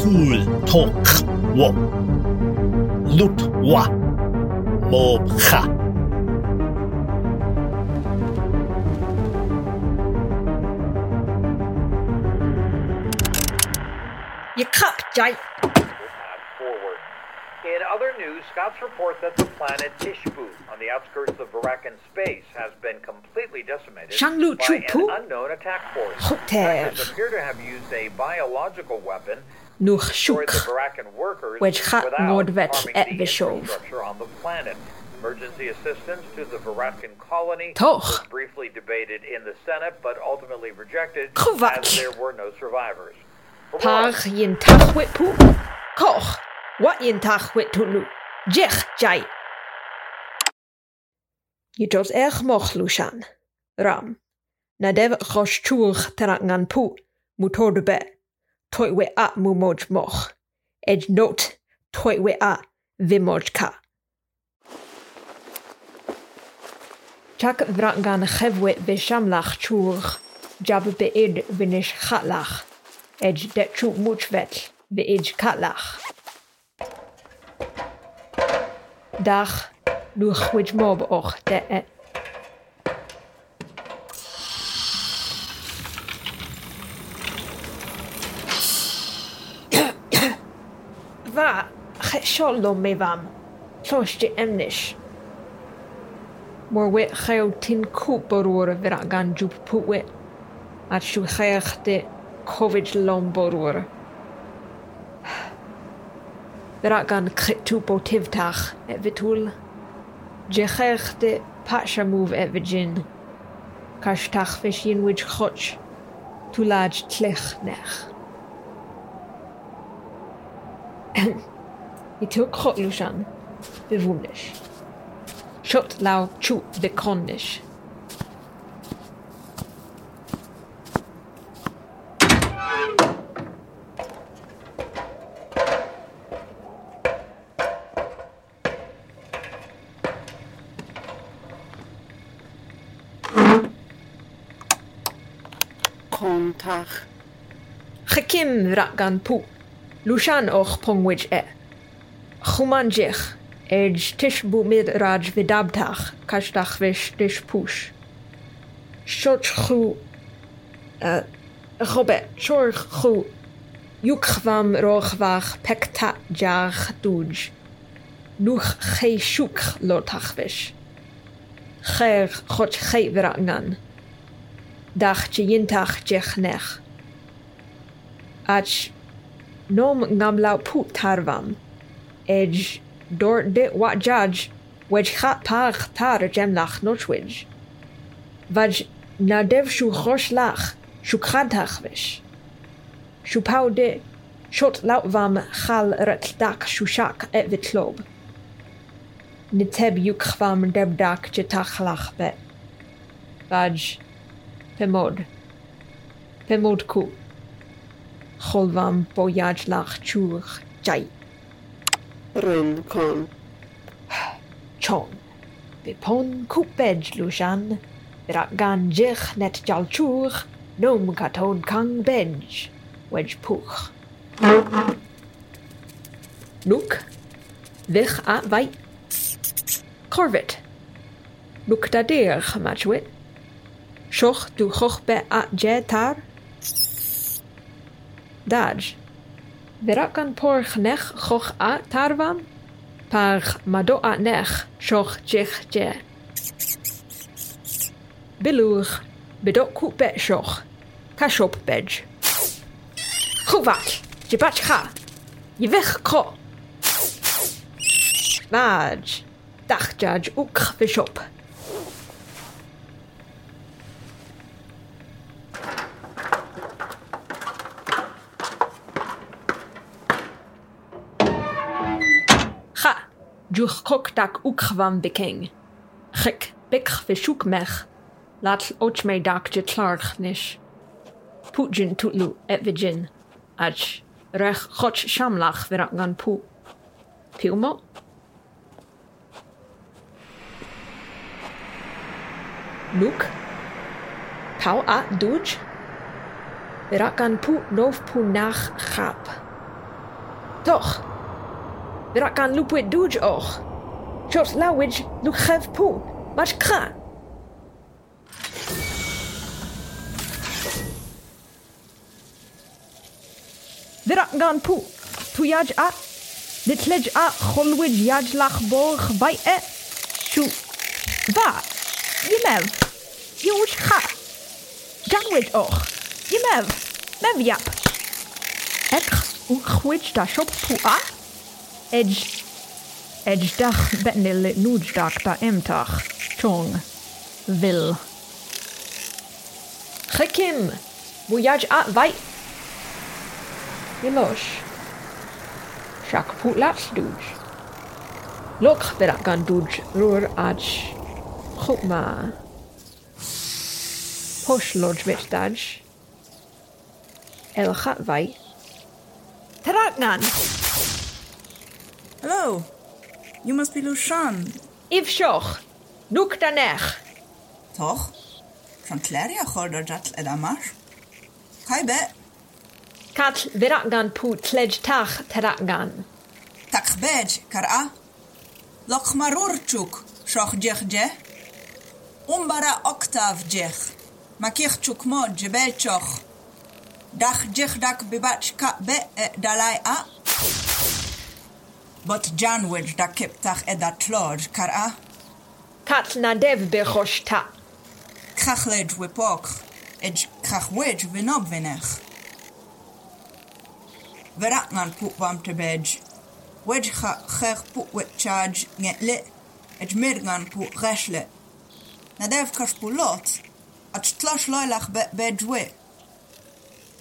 cool tok wo lut wa mob kha You cup, Jai. forward. In other news, scouts report that the planet Ishbu on the outskirts of Varakan space has been completely decimated Shanglu by Chupu? an unknown attack force. Hoter. Hackers appear to have used a biological weapon nwch siwc, wedge chat nodfet et fy siof. Emergency assistance to the Varatkan colony Toch. was briefly debated in the Senate, but ultimately rejected Chwfac. as there were no survivors. Par yin tachwit pw, koch, wat yin tachwit tunu, jech jai. Yidros ech moch lushan, ram, na dev chosh chwch terangan pw, mutod be toi we a mu moj moch. Ed not toi we a vimoj ka. Chak vrangan chevwe ve shamlach chur. Jab be id vinish chatlach. Ed det chu muchvet ve id katlach. Dach, nu chwyd mob och de et. Shallo mevam, llosti emnish. Mor wet chael tin cwp o'r o'r fyr ag anjw pwwet, a siw chael chdi cofid lom o'r o'r. Fyr ag an crytw bo tiftach e fytwl. Jechael chdi patsia mwf e fydjyn. Cash tach fes i'n wyj chwtch, tŵlad tlech nech. I took lushan. Bewundisch. Shot lau chu bekondisch. Kontach. Gekim ragan pu. Lushan och pongwich e. Chumanjich, Ej tishbu mid raj vidabtach, kashtach vish dishpush. Shochhu, chobe, chorchu, yukvam rochvach pekta jach duj. Nuch che shuk lotach vish. Cher choch che vragnan. Dach chiyintach jechnech. Ach, nom gamlau put tarvam. Edge dor dit wat judge wedge gaat pag tar gemlach nochwidge. Vaj nadev shu chosh lach shu vish. Shu pau de shot lautvam chal ret dak shu shak et vitlob. Niteb yukvam deb dak lach bet. Vaj pemod. Pemod ku. Cholvam boyaj lach chur jai. Ryn kon. Chon. Bipon kupej lushan. Birak gan jich net jalchur. Nom katon kang benj. Wedge puch. Nuk. Vich a vai. Corvit. Nuk da deer matchwit. Shoch du choch be a jetar. Daj. Birak an por nech choch a tarvan. Par mado a nech shoch jich je. Biluch. Bidok ku bet shoch. Kashop bej. Chuvat. Jibat cha. Yvich ko. Vaj. Dach judge uk bishop. Juch kok dak uk van biking. Chik. Bik vishuk mech. Laat och me dak je nish. Pujin tutlu et vigin. Ach. Rech chot shamlach virak pu. Pilmo? Nuk? Pau a duj? Virak pu nov pu nach chap. Toch. Birakan lupwit duj och. Chos lawidge lukhev pu. Masz kra. Birakan pu. Tu jadź a. Dytledź a cholwidź jadź lach borch baj e. Szu. Dwa. Jemew. Już ha. Jadwidź och. Jemew. Mew jap. Ek uchwidź da szop pu a. edge edge dach betnil nŵdach da emtach chong vil. Gekim. voyage at vai. Milosh. Shak putlaps duj. Lok berak gan duj rur aj. Chukma. Posh lodge mit daj. El chat vai. Teraknan Hello. You must be Lushan. Ifshoch. Nuk danach. Toch? Van Claria Gordor Jatl Edamar. Kai Kat Katl Veragan pu tledj tach teragan. Takbej kara. Lokmarurchuk. Shoch jechje. Umbara octav jech. Makich chukmod jebelchoch. Dach jech dak bibach ka be eh, dalai a. But Janwich da kiptach ed da tlod kara. Katna dev bechoshta. Kachlej wipok, ed kachwej vinob vinech. Veratnan putvam te bej. Wej chach put wit charge get lit, ed mirgan put reshlit. Nadev kashpulot, at tlash loilach bet bej wit.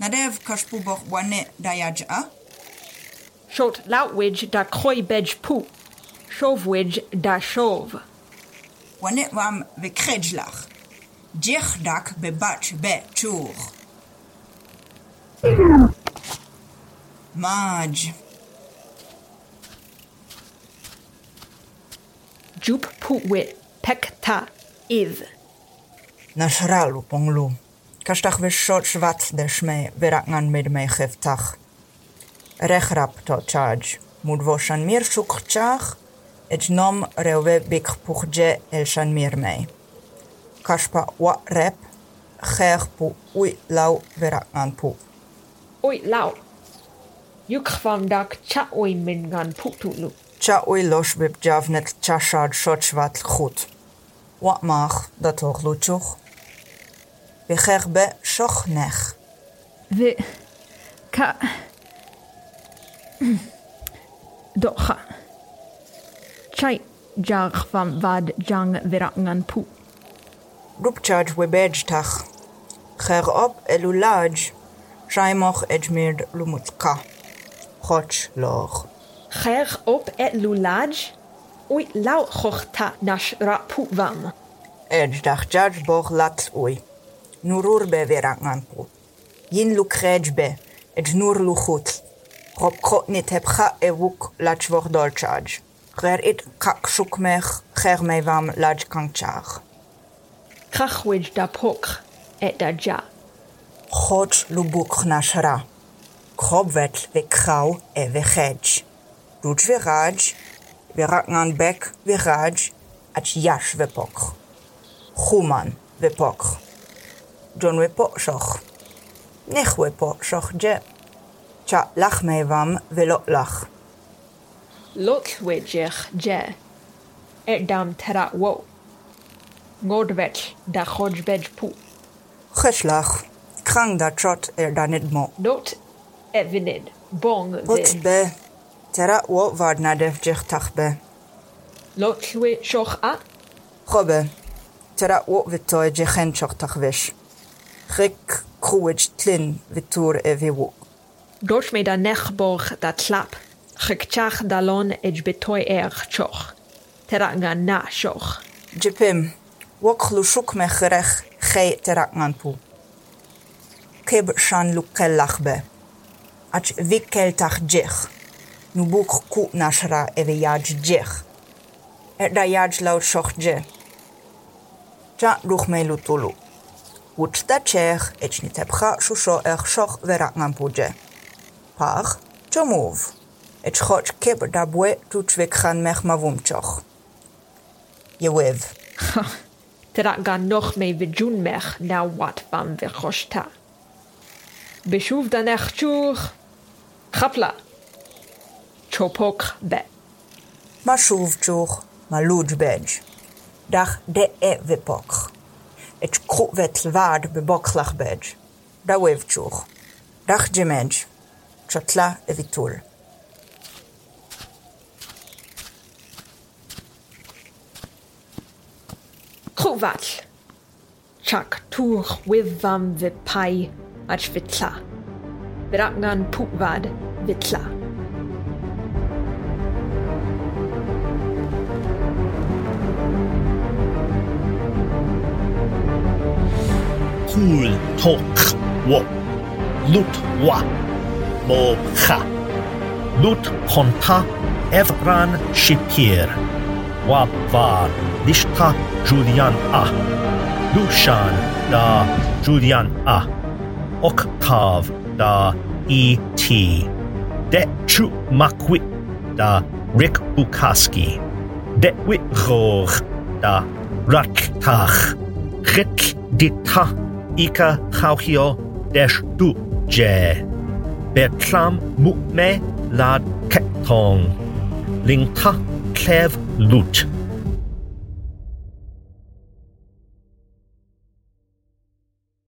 Nadev kashpubok wane dayajah. Shot lautwidge da Croibedge Pou. schovwidge da Chauve. Wanet wam vekredjlach. Djichdak bebatch betchur. Maj. Jup puwit pekta iv. Nashralu ponglu. Kashtach vishot shvat deshme veraknan midme cheftach. rehrap to charge. Mudvoshan mir shukchach, et nom reuve bik purje elshan mir mei. Kashpa wa rep, cher pu ui lau vera an pu. Ui lau. Juk van dak cha ui min gan pu tu lu. Cha ui losh bib javnet cha shad shot wat goed. Wat mag dat hoog lutjoch? We gerbe shoch nech. We... Ka... Docha. Chai jag van vad jang virangan pu. Rupchaj we bedjtach. Cher op elulaj. Shaimoch edjmir lumutska. Choch loch. Ger op et lulaj. Oi lau chochta nash ra pu vam. Edjdach jaj boch lat ui. Nurur be verangan pu. Yin lukrej be. Edj nur luchut. Rob Krotnit heb cha e woek laatwoch dolchaaj. Rer it kak soekmech, ger mei wam laaj kangchaag. Krachwij da pokr et da ja. Choch lubuk nashra. Krobwet we krau e we chej. Doet we raj, we raken aan bek we raj, at jash we pokr. Goeman we pokr. John we poksoch. Nech we poksoch je. ורצ'ה לך מאבם ולא לך. Look וג'ך ג'ה, אדם תרא וו. גוד וץ' דחוג' בג' פו. חש לך, קרנג דצ'ות ארדנד אה, מו. דוט אבנד, בונג ו... רוץ ב, תרא וו ורדנדף ג'ך תחבה. Look ושוך אה? חובה, תרא וו וטוי ג'כן שוך תחבש. חיק קרוויץ' תלין וטור אבי אה, וו. Dochme da nechborg da tlap. Gekchach dalon ej betoy er choch. Teranga na choch. Jepim. Wok glushuk me gerech ge terakmanpu. Keb shan lukel lachbe. Ach wikkel tach. Nubuk ku nashra eve yaj jech. Er da yaj laut choch je. Ja ruch me lutulu. ech Czech, Shusho szuszo, ech, verangan pu. par chomov. Et choch keber da bue tutschwek chan mech ma wumtschoch. der Trat gan noch mei vijun mech na wat vam vechoshta. Beshuv da nech chuch. Chapla. Chopok be. Ma shuv chuch, ma luj bej. Dach de e vipok. Et kru vet lvad bebok lach bej. Da wev chuch. Dach jemej. Châtlat et Vittoul. Chak tur wivam vipai ach vitla. Viragnan putvad vitla. Cool talk. What? Look what? Mob cha. Lut honta Evran Shipir. Wa var Lishta Julian A. Lushan da Julian A. Octav da E.T. De Chu Makwit da Rick Bukaski. De Wit Roog da Raktach. Rit Dita Ika Chauchio Desh เบทรามมุเมลาดแคทองลิงทักเคลฟลูช